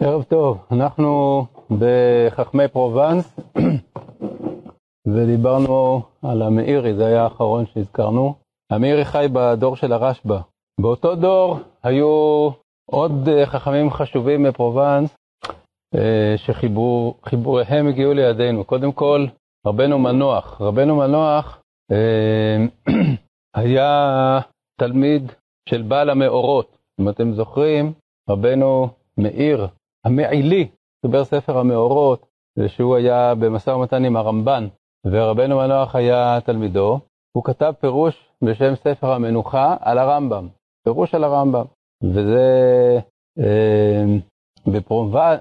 ערב טוב, אנחנו בחכמי פרובנס ודיברנו על המאירי, זה היה האחרון שהזכרנו. המאירי חי בדור של הרשב"א. באותו דור היו עוד אה, חכמים חשובים מפרובנס אה, שחיבוריהם הגיעו לידינו. קודם כל, רבנו מנוח. רבנו מנוח אה, היה תלמיד של בעל המאורות. אם אתם זוכרים, רבנו מאיר המעילי, חיבר ספר המאורות, ושהוא היה במשא ומתן עם הרמב"ן, ורבנו מנוח היה תלמידו, הוא כתב פירוש בשם ספר המנוחה על הרמב"ם, פירוש על הרמב"ם, וזה אה,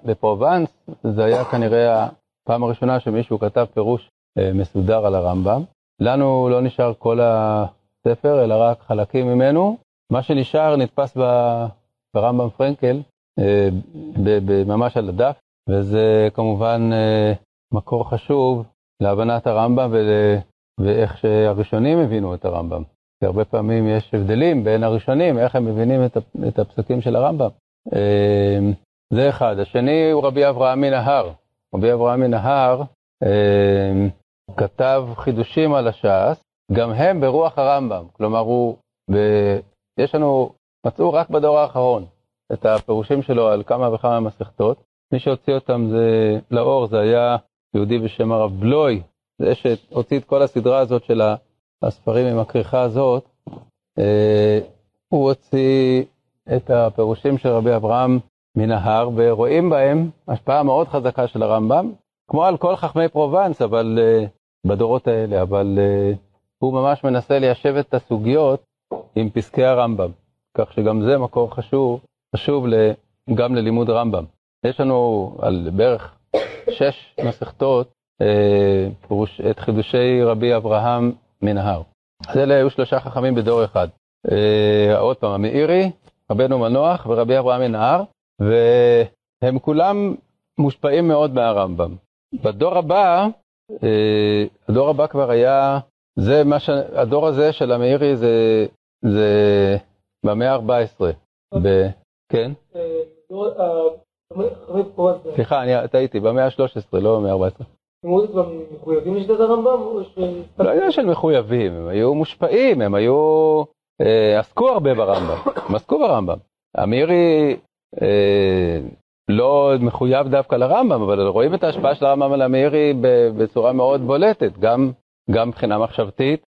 בפרובנס, זה היה כנראה הפעם הראשונה שמישהו כתב פירוש אה, מסודר על הרמב"ם. לנו לא נשאר כל הספר, אלא רק חלקים ממנו. מה שנשאר נתפס ברמב"ם פרנקל, ממש על הדף, וזה כמובן אה, מקור חשוב להבנת הרמב"ם ואיך שהראשונים הבינו את הרמב"ם. כי הרבה פעמים יש הבדלים בין הראשונים, איך הם מבינים את הפסקים של הרמב"ם. אה, זה אחד. השני הוא רבי אברהם מנהר. רבי אברהם מנהר כתב חידושים על הש"ס, גם הם ברוח הרמב"ם. כלומר, הוא, ב, יש לנו, מצאו רק בדור האחרון. את הפירושים שלו על כמה וכמה מסכתות. מי שהוציא אותם זה, לאור זה היה יהודי בשם הרב בלוי, זה שהוציא את כל הסדרה הזאת של הספרים עם הכריכה הזאת. אה, הוא הוציא את הפירושים של רבי אברהם מנהר, ורואים בהם השפעה מאוד חזקה של הרמב"ם, כמו על כל חכמי פרובנס, אבל uh, בדורות האלה, אבל uh, הוא ממש מנסה ליישב את הסוגיות עם פסקי הרמב"ם, כך שגם זה מקור חשוב חשוב גם ללימוד רמב"ם. יש לנו על בערך שש מסכתות אה, את חידושי רבי אברהם מנהר. אז אלה היו שלושה חכמים בדור אחד. אה, עוד פעם, המאירי, רבנו מנוח ורבי אברהם מנהר, והם כולם מושפעים מאוד מהרמב"ם. בדור הבא, אה, הדור הבא כבר היה, זה מה ש... הדור הזה של המאירי זה, זה במאה ה-14. כן? אה, אה, סליחה, אני טעיתי, במאה ה-13, לא במאה ה-14. הם היו כבר מחויבים לשיטת הרמב"ם? לא עניין של מחויבים, הם היו מושפעים, הם היו... אה, עסקו הרבה ברמב"ם, הם עסקו ברמב"ם. אמירי לא מחויב דווקא לרמב"ם, אבל רואים את ההשפעה של הרמב"ם על אמירי בצורה מאוד בולטת, גם מבחינה מחשבתית.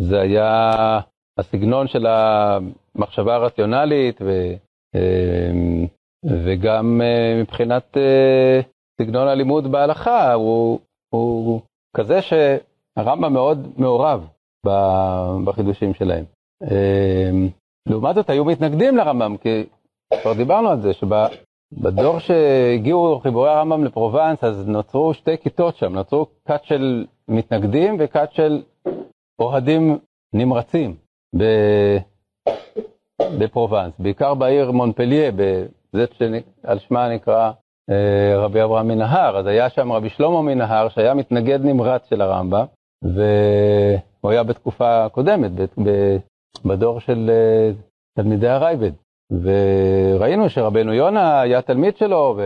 זה היה הסגנון של המחשבה הרציונלית ו, אמ, וגם אה, מבחינת אה, סגנון הלימוד בהלכה הוא, הוא כזה שהרמב"ם מאוד מעורב בחידושים שלהם. אמ, לעומת זאת היו מתנגדים לרמב"ם, כי כבר דיברנו על זה, שבדור שהגיעו חיבורי הרמב"ם לפרובנס, אז נוצרו שתי כיתות שם, נוצרו כת של מתנגדים וכת של אוהדים נמרצים. בפרובנס, בעיקר בעיר מונפליה, זה שעל שמה נקרא אה, רבי אברהם מנהר, אז היה שם רבי שלמה מנהר שהיה מתנגד נמרץ של הרמב"ם, והוא היה בתקופה קודמת, בדור של אה, תלמידי הרייבד. וראינו שרבנו יונה היה תלמיד שלו,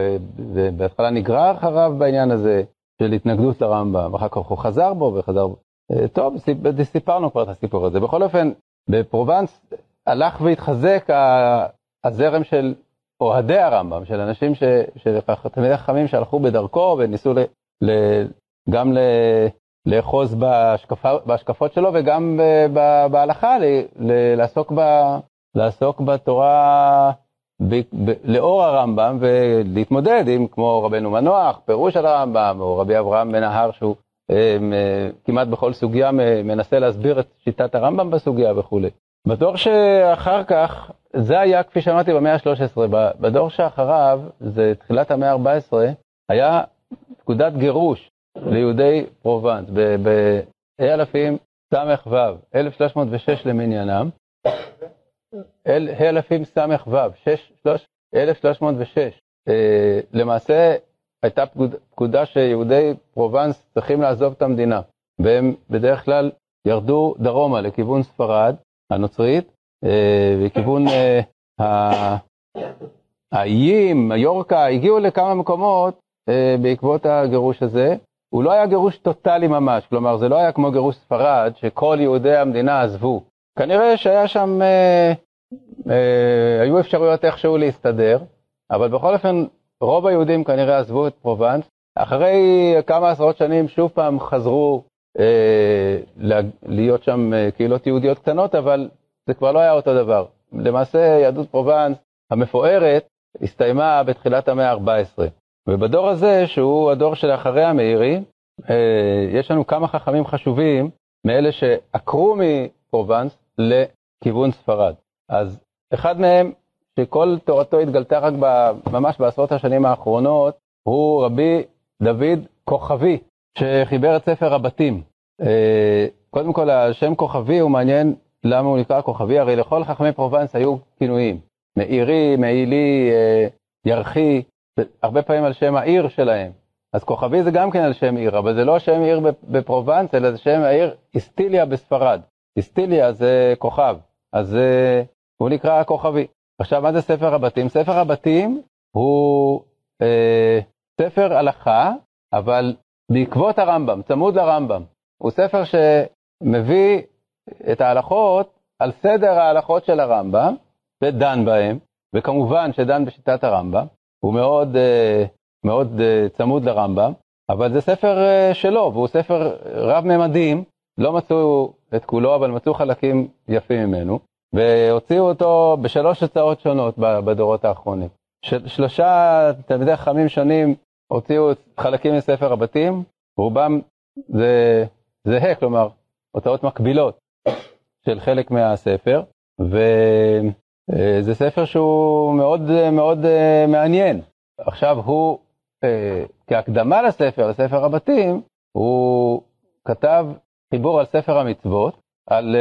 ובהתחלה נגרר אחריו בעניין הזה של התנגדות לרמב"ם, אחר כך הוא חזר בו וחזר בו. אה, טוב, סיפרנו כבר את הסיפור הזה. בכל אופן, בפרובנס הלך והתחזק הזרם של אוהדי הרמב"ם, של אנשים, של תלמידי חכמים שהלכו בדרכו וניסו ל, ל, גם ל, לאחוז בהשקפה, בהשקפות שלו וגם ב, ב, בהלכה, ל, ל, לעסוק, ב, לעסוק בתורה ב, ב, לאור הרמב"ם ולהתמודד עם כמו רבנו מנוח, פירוש על הרמב"ם, או רבי אברהם בן ההר שהוא אה, כמעט בכל סוגיה מנסה להסביר את שיטת הרמב"ם בסוגיה וכולי. בדור שאחר כך, זה היה כפי שאמרתי במאה ה-13, בדור שאחריו, זה תחילת המאה ה-14, היה פקודת גירוש ליהודי פרובנס ב-ה' ס"ו, 1306 למניינם, ה' ס"ו, 1306. למעשה הייתה פקודה שיהודי פרובנס צריכים לעזוב את המדינה, והם בדרך כלל ירדו דרומה לכיוון ספרד, הנוצרית, וכיוון אה, האיים, מיורקה, הגיעו לכמה מקומות אה, בעקבות הגירוש הזה. הוא לא היה גירוש טוטאלי ממש, כלומר זה לא היה כמו גירוש ספרד, שכל יהודי המדינה עזבו. כנראה שהיה שם, אה, אה, היו אפשרויות איכשהו להסתדר, אבל בכל אופן רוב היהודים כנראה עזבו את פרובנס. אחרי כמה עשרות שנים שוב פעם חזרו אה, להיות שם אה, קהילות יהודיות קטנות, אבל זה כבר לא היה אותו דבר. למעשה יהדות פרובנס המפוארת הסתיימה בתחילת המאה ה-14. ובדור הזה, שהוא הדור של אחרי המאירי, אה, יש לנו כמה חכמים חשובים מאלה שעקרו מפרובנס לכיוון ספרד. אז אחד מהם, שכל תורתו התגלתה רק ממש בעשרות השנים האחרונות, הוא רבי דוד כוכבי, שחיבר את ספר הבתים. אה, קודם כל, השם כוכבי הוא מעניין למה הוא נקרא כוכבי, הרי לכל חכמי פרובנס היו כינויים. מאירי, מעילי, אה, ירחי, הרבה פעמים על שם העיר שלהם. אז כוכבי זה גם כן על שם עיר, אבל זה לא שם עיר בפרובנס, אלא זה שם העיר איסטיליה בספרד. איסטיליה זה כוכב, אז uh, הוא נקרא כוכבי. עכשיו, מה זה ספר הבתים? ספר הבתים הוא uh, ספר הלכה, אבל בעקבות הרמב"ם, צמוד לרמב"ם. הוא ספר שמביא את ההלכות על סדר ההלכות של הרמב"ם, ודן בהם, וכמובן שדן בשיטת הרמב"ם. הוא מאוד, אה, מאוד אה, צמוד לרמב"ם, אבל זה ספר אה, שלו, והוא ספר רב-ממדים, לא מצאו את כולו, אבל מצאו חלקים יפים ממנו, והוציאו אותו בשלוש הצעות שונות בדורות האחרונים. של, שלושה תלמידי חכמים שונים הוציאו חלקים מספר הבתים, רובם זה זהה, כלומר, הוצאות מקבילות של חלק מהספר, ו... אה, ספר שהוא מאוד מאוד אה, מעניין. עכשיו הוא, אה, כהקדמה לספר, לספר הבתים, הוא כתב חיבור על ספר המצוות, על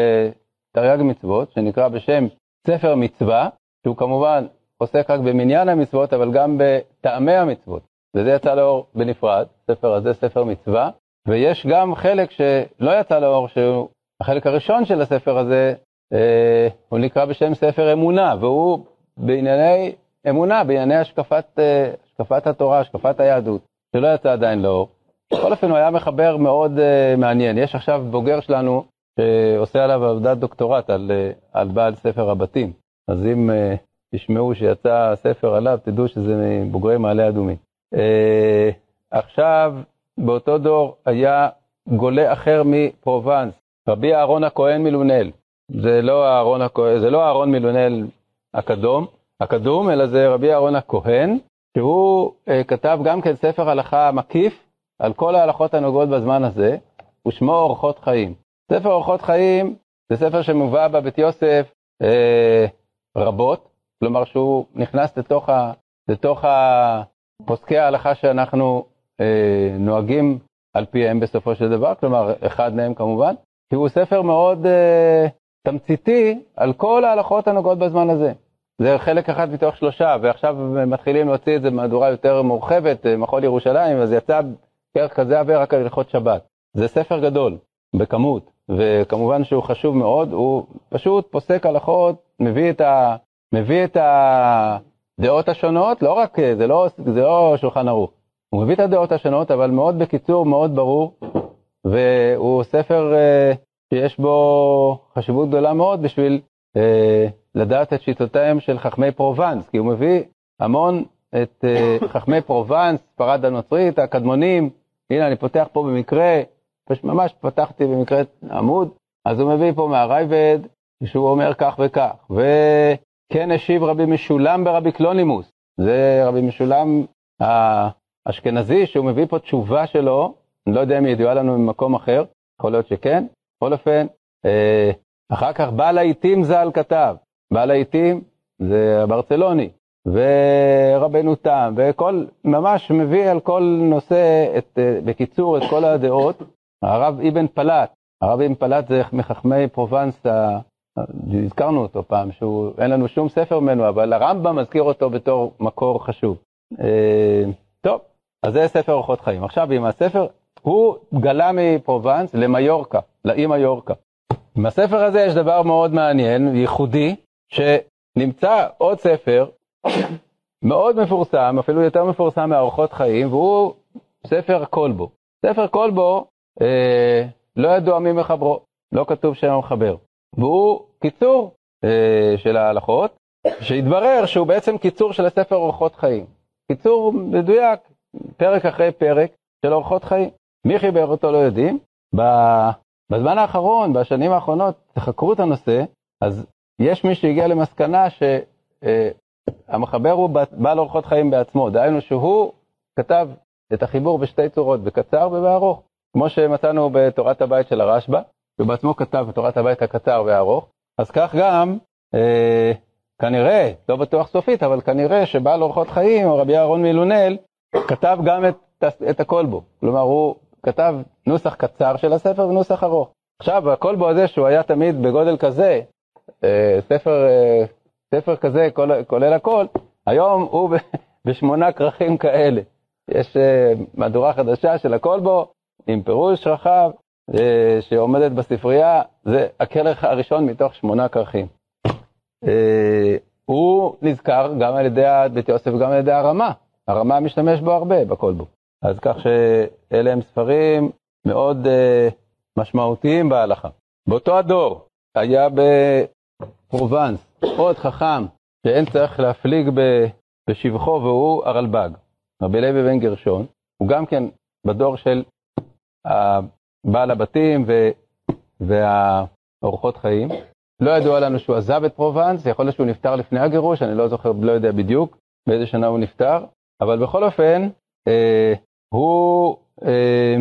תרי"ג מצוות, שנקרא בשם ספר מצווה, שהוא כמובן עוסק רק במניין המצוות, אבל גם בטעמי המצוות. וזה יצא לאור בנפרד, ספר הזה ספר מצווה, ויש גם חלק שלא יצא לאור, שהוא החלק הראשון של הספר הזה, אה, הוא נקרא בשם ספר אמונה, והוא בענייני אמונה, בענייני השקפת, אה, השקפת התורה, השקפת היהדות, שלא יצא עדיין לאור. בכל אופן הוא היה מחבר מאוד אה, מעניין. יש עכשיו בוגר שלנו שעושה עליו עבודת דוקטורט על, על בעל ספר הבתים. אז אם תשמעו שיצא ספר עליו, תדעו שזה מבוגרי מעלה אדומים. עכשיו, באותו דור היה גולה אחר מפרובנס, רבי אהרון הכהן מלונל. זה לא אהרון, זה לא אהרון מילונל הקדום, הקדום, אלא זה רבי אהרון הכהן, שהוא אה, כתב גם כן ספר הלכה מקיף על כל ההלכות הנוגעות בזמן הזה, ושמו אורחות חיים. ספר אורחות חיים זה ספר שמובא בבית יוסף אה, רבות, כלומר שהוא נכנס לתוך, ה, לתוך ה, פוסקי ההלכה שאנחנו אה, נוהגים על פיהם בסופו של דבר, כלומר אחד מהם כמובן, כי הוא ספר מאוד אה, תמציתי על כל ההלכות הנוגעות בזמן הזה. זה חלק אחד מתוך שלושה, ועכשיו מתחילים להוציא את זה במהדורה יותר מורחבת, אה, מחול ירושלים, אז יצא פרק כזה עבר רק על הלכות שבת. זה ספר גדול, בכמות, וכמובן שהוא חשוב מאוד, הוא פשוט פוסק הלכות, מביא את, ה, מביא את הדעות השונות, לא רק, זה לא, זה לא שולחן ערוך, הוא מביא את הדעות השונות, אבל מאוד בקיצור, מאוד ברור, והוא ספר אה, שיש בו חשיבות גדולה מאוד בשביל אה, לדעת את שיטותיהם של חכמי פרובנס, כי הוא מביא המון את אה, חכמי פרובנס, ספרד הנוצרית, הקדמונים, הנה אני פותח פה במקרה, ממש פתחתי במקרה עמוד, אז הוא מביא פה מהראב"ד, שהוא אומר כך וכך, וכן השיב רבי משולם ברבי קלונימוס, זה רבי משולם האשכנזי, שהוא מביא פה תשובה שלו, אני לא יודע אם היא ידועה לנו ממקום אחר, יכול להיות שכן, בכל אופן, אה, אחר כך בעל העיתים ז"ל כתב, בעל העיתים זה הברצלוני, ורבנו תם, וכל, ממש מביא על כל נושא, את, אה, בקיצור, את כל הדעות. הרב אבן פלט, הרב אבן פלט זה מחכמי פרובנס, הזכרנו אותו פעם, שאין לנו שום ספר ממנו, אבל הרמב"ם מזכיר אותו בתור מקור חשוב. אה, טוב, אז זה ספר אורחות חיים. עכשיו, עם הספר, הוא גלה מפרובנס למיורקה, לאי מיורקה. בספר הזה יש דבר מאוד מעניין, ייחודי, שנמצא עוד ספר מאוד מפורסם, אפילו יותר מפורסם מארוחות חיים, והוא ספר כלבו. ספר כלבו, אה, לא ידוע מי מחברו, לא כתוב שם המחבר. והוא קיצור אה, של ההלכות, שהתברר שהוא בעצם קיצור של הספר אורחות חיים. קיצור מדויק, פרק אחרי פרק של אורחות חיים. מי חיבר אותו לא יודעים. בזמן האחרון, בשנים האחרונות, חקרו את הנושא, אז יש מי שהגיע למסקנה שהמחבר הוא בעל אורחות חיים בעצמו, דהיינו שהוא כתב את החיבור בשתי צורות, בקצר ובארוך, כמו שמצאנו בתורת הבית של הרשב"א, שהוא בעצמו כתב בתורת הבית הקצר והארוך, אז כך גם, אה, כנראה, לא בטוח סופית, אבל כנראה שבעל אורחות חיים, או רבי אהרון מילונל, כתב גם את, את הכל בו. כלומר, הוא כתב נוסח קצר של הספר ונוסח ארוך. עכשיו, הכל בו הזה, שהוא היה תמיד בגודל כזה, אה, ספר, אה, ספר כזה, כולל, כולל הכל, היום הוא בשמונה כרכים כאלה. יש אה, מהדורה חדשה של הכל בו, עם פירוש רחב, שעומדת בספרייה, זה הכרך הראשון מתוך שמונה כרכים. הוא נזכר גם על ידי בית יוסף וגם על ידי הרמה. הרמה משתמש בו הרבה, בכל בו. אז כך שאלה הם ספרים מאוד משמעותיים בהלכה. באותו הדור היה בפרובנס עוד חכם שאין צריך להפליג בשבחו והוא הרלב"ג, רבי לוי בן גרשון, הוא גם כן בדור של בעל הבתים ו... והאורחות חיים. לא ידוע לנו שהוא עזב את פרובנס, יכול להיות שהוא נפטר לפני הגירוש, אני לא זוכר, לא יודע בדיוק באיזה שנה הוא נפטר, אבל בכל אופן, אה, הוא, אה,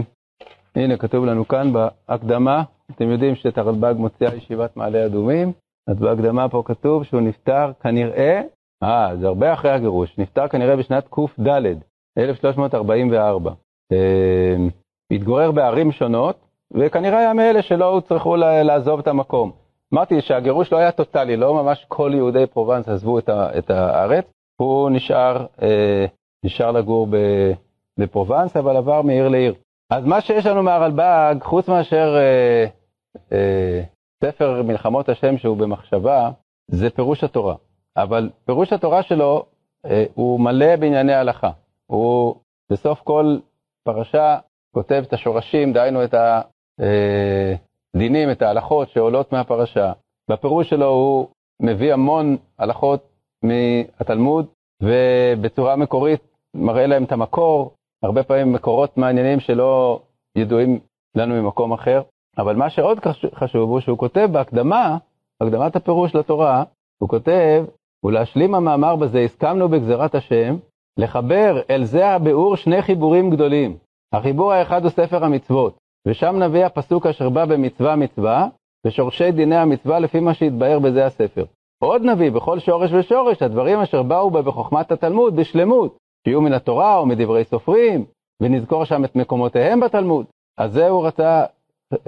הנה כתוב לנו כאן בהקדמה, אתם יודעים שאת הרלב"ג מוציאה ישיבת מעלה אדומים, אז בהקדמה פה כתוב שהוא נפטר כנראה, אה, זה הרבה אחרי הגירוש, נפטר כנראה בשנת קד, 1344. אה, התגורר בערים שונות, וכנראה היה מאלה שלא הוצרכו לעזוב את המקום. אמרתי שהגירוש לא היה טוטאלי, לא ממש כל יהודי פרובנס עזבו את, ה, את הארץ, הוא נשאר, אה, נשאר לגור בפרובנס, אבל עבר מעיר לעיר. אז מה שיש לנו מהרלב"ג, חוץ מאשר אה, אה, ספר מלחמות השם שהוא במחשבה, זה פירוש התורה. אבל פירוש התורה שלו אה, הוא מלא בענייני הלכה. הוא בסוף כל פרשה כותב את השורשים, דהיינו את הדינים, אה, את ההלכות שעולות מהפרשה. בפירוש שלו הוא מביא המון הלכות מהתלמוד, ובצורה מקורית מראה להם את המקור, הרבה פעמים מקורות מעניינים שלא ידועים לנו ממקום אחר. אבל מה שעוד חשוב הוא שהוא כותב בהקדמה, הקדמת הפירוש לתורה, הוא כותב, ולהשלים המאמר בזה, הסכמנו בגזירת השם, לחבר אל זה הביאור שני חיבורים גדולים. החיבור האחד הוא ספר המצוות, ושם נביא הפסוק אשר בא במצווה מצווה, ושורשי דיני המצווה לפי מה שהתבאר בזה הספר. עוד נביא בכל שורש ושורש הדברים אשר באו בה בחוכמת התלמוד בשלמות, שיהיו מן התורה או מדברי סופרים, ונזכור שם את מקומותיהם בתלמוד. אז זה הוא רצה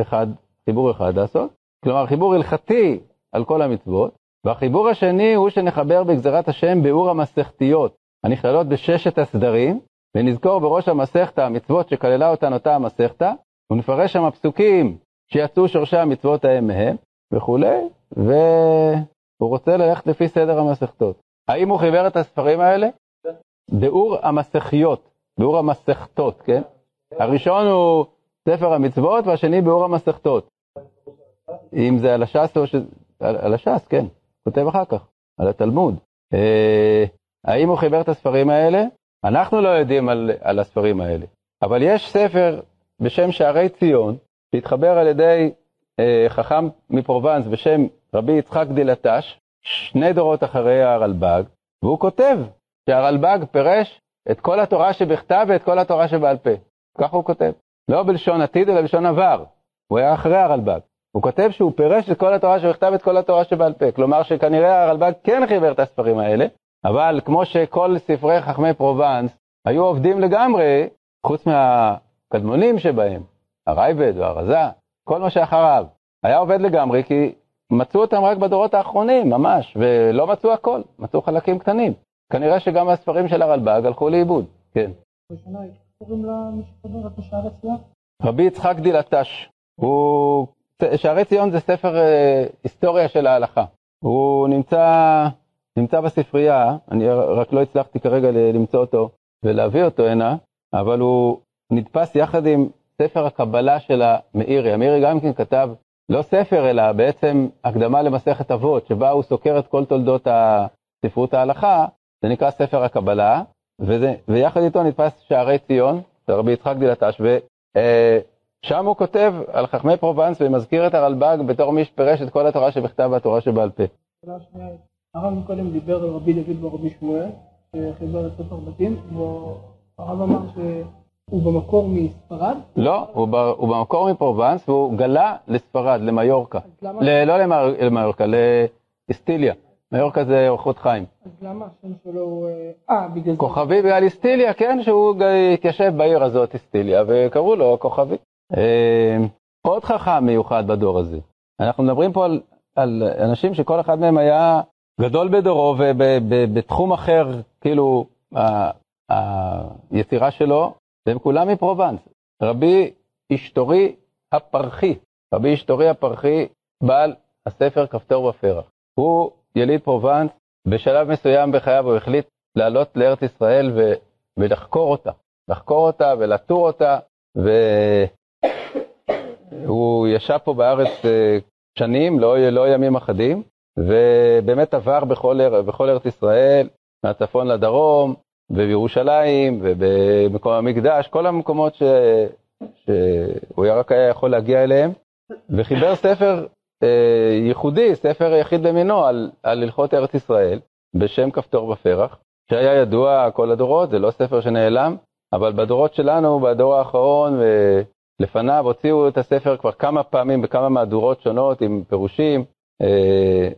אחד, חיבור אחד לעשות, כלומר חיבור הלכתי על כל המצוות, והחיבור השני הוא שנחבר בגזירת השם ביאור המסכתיות הנכללות בששת הסדרים, ונזכור בראש המסכתא המצוות שכללה אותן אותה המסכתא, ונפרש שם הפסוקים שיצאו שורשי המצוות ההם מהם, וכולי, והוא רוצה ללכת לפי סדר המסכתות. האם הוא חיבר את הספרים האלה? ביאור המסכיות, ביאור המסכתות, כן? הראשון הוא ספר המצוות, והשני ביאור המסכתות. אם זה על הש"ס או ש... על, על הש"ס, כן, כותב אחר כך, על התלמוד. אה, האם הוא חיבר את הספרים האלה? אנחנו לא יודעים על, על הספרים האלה, אבל יש ספר בשם שערי ציון, שהתחבר על ידי אה, חכם מפרובנס בשם רבי יצחק דילטש, שני דורות אחרי הרלב"ג, והוא כותב שהרלב"ג פירש את כל התורה שבכתב ואת כל התורה שבעל פה. ככה הוא כותב. לא בלשון עתיד, אלא בלשון עבר. הוא היה אחרי הרלב"ג. הוא כותב שהוא פירש את כל התורה שבכתב ואת כל התורה שבעל פה. כלומר שכנראה הרלב"ג כן חיבר את הספרים האלה, אבל כמו שכל ספרי חכמי פרובנס היו עובדים לגמרי, חוץ מהקדמונים שבהם, הרייבד והרזה, כל מה שאחריו, היה עובד לגמרי כי מצאו אותם רק בדורות האחרונים, ממש, ולא מצאו הכל, מצאו חלקים קטנים. כנראה שגם הספרים של הרלב"ג הלכו לאיבוד, כן. רבי יצחק דילטש, הוא, שערי ציון זה ספר אה, היסטוריה של ההלכה. הוא נמצא נמצא בספרייה, אני רק לא הצלחתי כרגע למצוא אותו ולהביא אותו הנה, אבל הוא נדפס יחד עם ספר הקבלה של המאירי. המאירי גם כן כתב לא ספר, אלא בעצם הקדמה למסכת אבות, שבה הוא סוקר את כל תולדות ספרות ההלכה, זה נקרא ספר הקבלה, וזה, ויחד איתו נתפס שערי ציון, של רבי יצחק דילטש, ושם הוא כותב על חכמי פרובנס ומזכיר את הרלב"ג בתור מי שפירש את כל התורה שבכתב והתורה שבעל פה. הרב קודם דיבר על רבי דוד ורבי שמואל, שחיבר את ספר בתים, והרב אמר שהוא במקור מספרד? לא, הוא, ב, הוא במקור מפרובנס והוא גלה לספרד, למיורקה. ל, לא למיורקה, לאסטיליה. מיורקה זה אורחות חיים. אז למה השם שלו הוא... אה, בגלל זה. כוכבי בגלל אסטיליה, כן, שהוא התיישב בעיר הזאת, אסטיליה, וקראו לו כוכבי. אה, עוד חכם מיוחד בדור הזה. אנחנו מדברים פה על, על אנשים שכל אחד מהם היה גדול בדורו ובתחום אחר, כאילו, היצירה שלו, והם כולם מפרובנס. רבי אשתורי הפרחי, רבי אשתורי הפרחי, בעל הספר כפתור ופרח. הוא יליד פרובנס, בשלב מסוים בחייו הוא החליט לעלות לארץ ישראל ו, ולחקור אותה, לחקור אותה ולטור אותה, והוא ישב פה בארץ אה, שנים, לא, לא ימים אחדים, ובאמת עבר בכל, בכל ארץ ישראל, מהצפון לדרום, ובירושלים, ובמקום המקדש, כל המקומות ש, שהוא רק היה יכול להגיע אליהם, וחיבר ספר אה, ייחודי, ספר יחיד במינו על, על הלכות ארץ ישראל, בשם כפתור ופרח, שהיה ידוע כל הדורות, זה לא ספר שנעלם, אבל בדורות שלנו, בדור האחרון ולפניו, הוציאו את הספר כבר כמה פעמים בכמה מהדורות שונות עם פירושים, אה,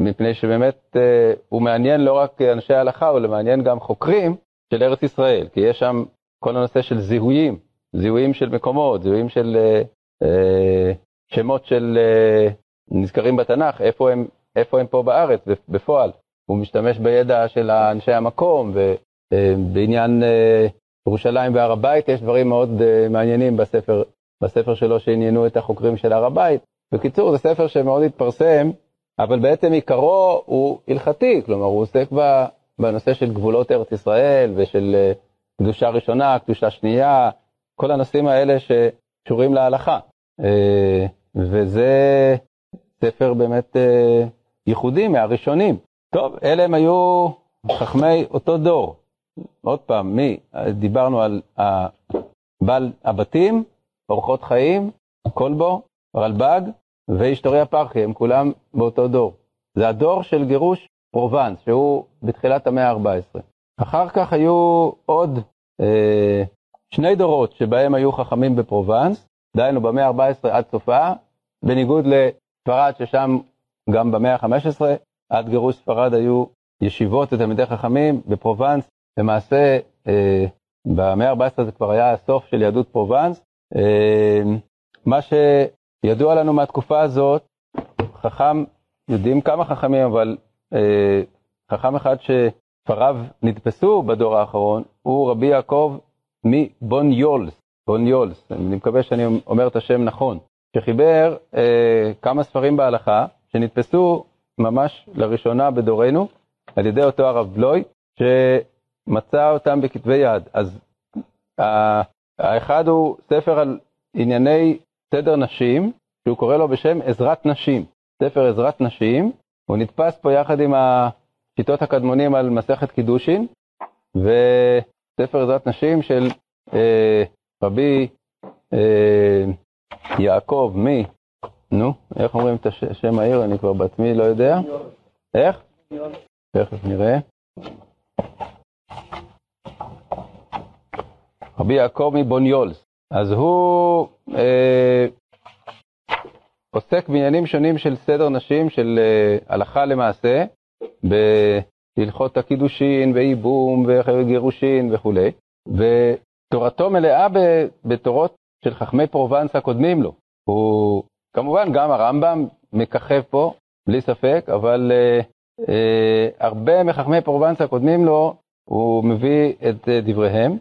מפני שבאמת אה, הוא מעניין לא רק אנשי ההלכה, הוא מעניין גם חוקרים של ארץ ישראל, כי יש שם כל הנושא של זיהויים, זיהויים של מקומות, זיהויים של שמות של נזכרים בתנ"ך, איפה הם, איפה הם פה בארץ בפועל. הוא משתמש בידע של אנשי המקום, ובעניין אה, ירושלים והר הבית יש דברים מאוד אה, מעניינים בספר, בספר שלו שעניינו את החוקרים של הר הבית. בקיצור, זה ספר שמאוד התפרסם, אבל בעצם עיקרו הוא הלכתי, כלומר הוא עוסק בנושא של גבולות ארץ ישראל ושל אה, קדושה ראשונה, קדושה שנייה, כל הנושאים האלה שקשורים להלכה. וזה ספר באמת אה, ייחודי מהראשונים. טוב, אלה הם היו חכמי אותו דור. עוד פעם, מי? דיברנו על בעל הבתים, אורחות חיים, כלבו, רלב"ג והיסטוריה פרחי, הם כולם באותו דור. זה הדור של גירוש פרובנס, שהוא בתחילת המאה ה-14. אחר כך היו עוד אה, שני דורות שבהם היו חכמים בפרובנס, דהיינו במאה ה-14 עד סופה, בניגוד ספרד, ששם גם במאה ה-15, עד גירוש ספרד היו ישיבות ותלמידי חכמים בפרובנס. למעשה, אה, במאה ה-14 זה כבר היה הסוף של יהדות פרובנס. אה, מה שידוע לנו מהתקופה הזאת, חכם, יודעים כמה חכמים, אבל אה, חכם אחד שספריו נתפסו בדור האחרון, הוא רבי יעקב מבוניולס, בוניולס, אני מקווה שאני אומר את השם נכון. שחיבר אה, כמה ספרים בהלכה שנתפסו ממש לראשונה בדורנו על ידי אותו הרב בלוי, שמצא אותם בכתבי יד. אז האחד הוא ספר על ענייני סדר נשים, שהוא קורא לו בשם עזרת נשים. ספר עזרת נשים, הוא נתפס פה יחד עם השיטות הקדמונים על מסכת קידושין, וספר עזרת נשים של אה, רבי אה, יעקב מי? נו, איך אומרים את השם העיר? אני כבר בעצמי לא יודע. איך? תכף נראה. רבי יעקב מבוניולס. אז הוא אה, עוסק בעניינים שונים של סדר נשים, של אה, הלכה למעשה, בהלכות הקידושין וייבום וגירושין וכולי, ותורתו מלאה בתורות של חכמי פרובנס הקודמים לו. הוא, כמובן, גם הרמב"ם מככב פה, בלי ספק, אבל אה, אה, הרבה מחכמי פרובנס הקודמים לו, הוא מביא את אה, דבריהם,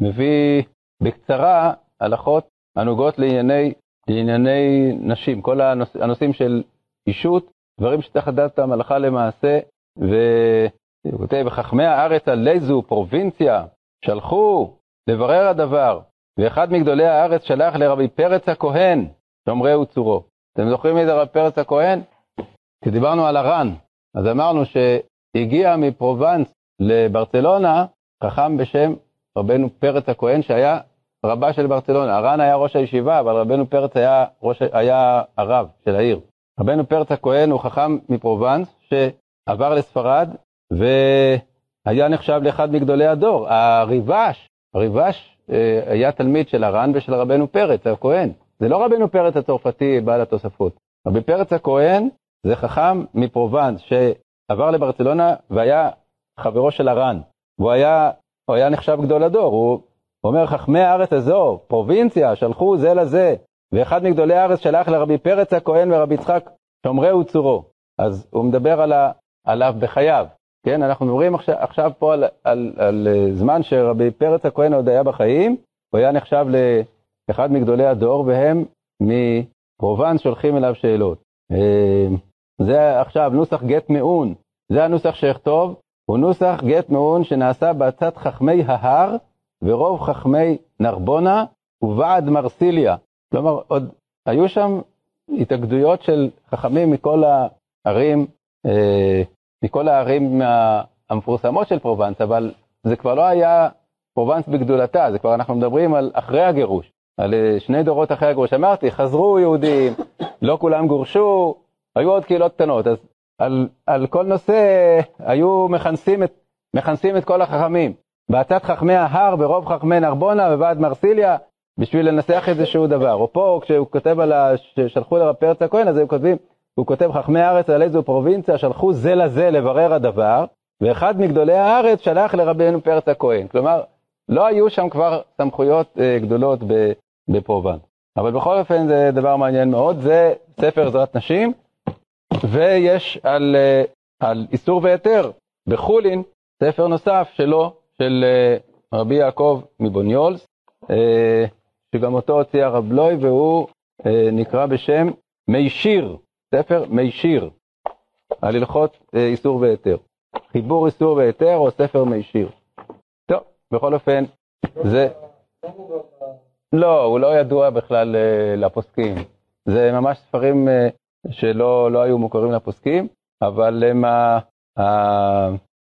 ומביא בקצרה הלכות הנוגעות לענייני, לענייני נשים, כל הנוש, הנושאים של אישות דברים שצריך לדעת אותם הלכה למעשה, והוא כותב, חכמי הארץ על איזו פרובינציה שלחו לברר הדבר, ואחד מגדולי הארץ שלח לרבי פרץ הכהן, שומרי צורו. אתם זוכרים מי זה רבי פרץ הכהן? כי דיברנו על הר"ן, אז אמרנו שהגיע מפרובנס לברצלונה חכם בשם רבנו פרץ הכהן, שהיה רבה של ברצלונה. הר"ן היה ראש הישיבה, אבל רבנו פרץ היה, ראש, היה הרב של העיר. רבנו פרץ הכהן הוא חכם מפרובנס, שעבר לספרד, והיה נחשב לאחד מגדולי הדור. הריבש, הריבש אה, היה תלמיד של הר"ן ושל רבנו פרץ הכהן. זה לא רבנו פרץ הצרפתי בעל התוספות. רבי פרץ הכהן זה חכם מפרובנס שעבר לברצלונה והיה חברו של הר"ן. והוא היה, הוא היה נחשב גדול הדור. הוא אומר, חכמי הארץ הזו, פרובינציה, שלחו זה לזה, ואחד מגדולי הארץ שלח לרבי פרץ הכהן ורבי יצחק שומרי וצורו. אז הוא מדבר על ה, עליו בחייו. כן, אנחנו מדברים עכשיו, עכשיו פה על, על, על, על זמן שרבי פרץ הכהן עוד היה בחיים, הוא היה נחשב לאחד מגדולי הדור, והם מפרובנס שולחים אליו שאלות. אה, זה עכשיו נוסח גט מעון, זה הנוסח שאכתוב, הוא נוסח גט מעון שנעשה בעצת חכמי ההר ורוב חכמי נרבונה וועד מרסיליה. כלומר, עוד היו שם התאגדויות של חכמים מכל הערים, אה, מכל הערים המפורסמות של פרובנס, אבל זה כבר לא היה פרובנס בגדולתה, זה כבר אנחנו מדברים על אחרי הגירוש, על אה, שני דורות אחרי הגירוש. אמרתי, חזרו יהודים, לא כולם גורשו, היו עוד קהילות קטנות, אז על, על כל נושא היו מכנסים את, מכנסים את כל החכמים. בעצת חכמי ההר ברוב חכמי נרבונה וועד מרסיליה, בשביל לנסח איזשהו דבר. או פה, כשהוא כותב על ה... ששלחו לרב פרץ הכהן, אז הם כותבים, הוא כותב חכמי הארץ על איזו פרובינציה, שלחו זה לזה לברר הדבר, ואחד מגדולי הארץ שלח לרבנו פרץ הכהן. כלומר, לא היו שם כבר סמכויות אה, גדולות בפרובנס. אבל בכל אופן זה דבר מעניין מאוד, זה ספר עזרת נשים, ויש על, אה, על איסור והיתר בחולין, ספר נוסף שלו, של אה, רבי יעקב מבוניולס, אה, שגם אותו הוציא הרב בלוי, והוא נקרא בשם מי שיר, ספר מי שיר, על הלכות איסור והיתר. חיבור איסור והיתר או ספר מי שיר. טוב, בכל אופן, זה... לא, הוא לא ידוע בכלל לפוסקים. זה ממש ספרים שלא לא היו מוכרים לפוסקים, אבל הם ה, ה,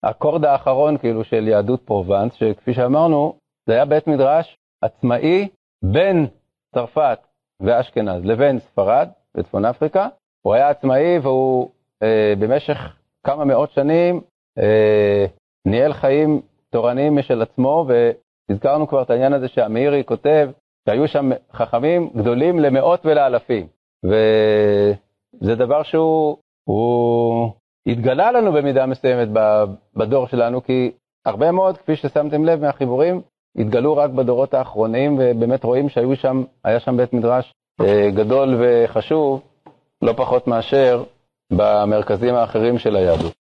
הקורד האחרון כאילו של יהדות פרובנס, שכפי שאמרנו, זה היה בית מדרש עצמאי בין צרפת ואשכנז לבין ספרד וצפון אפריקה. הוא היה עצמאי והוא אה, במשך כמה מאות שנים אה, ניהל חיים תורניים משל עצמו, והזכרנו כבר את העניין הזה שהמאירי כותב שהיו שם חכמים גדולים למאות ולאלפים. ו... זה דבר שהוא הוא התגלה לנו במידה מסוימת בדור שלנו, כי הרבה מאוד, כפי ששמתם לב מהחיבורים, התגלו רק בדורות האחרונים, ובאמת רואים שהיו שם, היה שם בית מדרש אה, גדול וחשוב, לא פחות מאשר במרכזים האחרים של היהדות.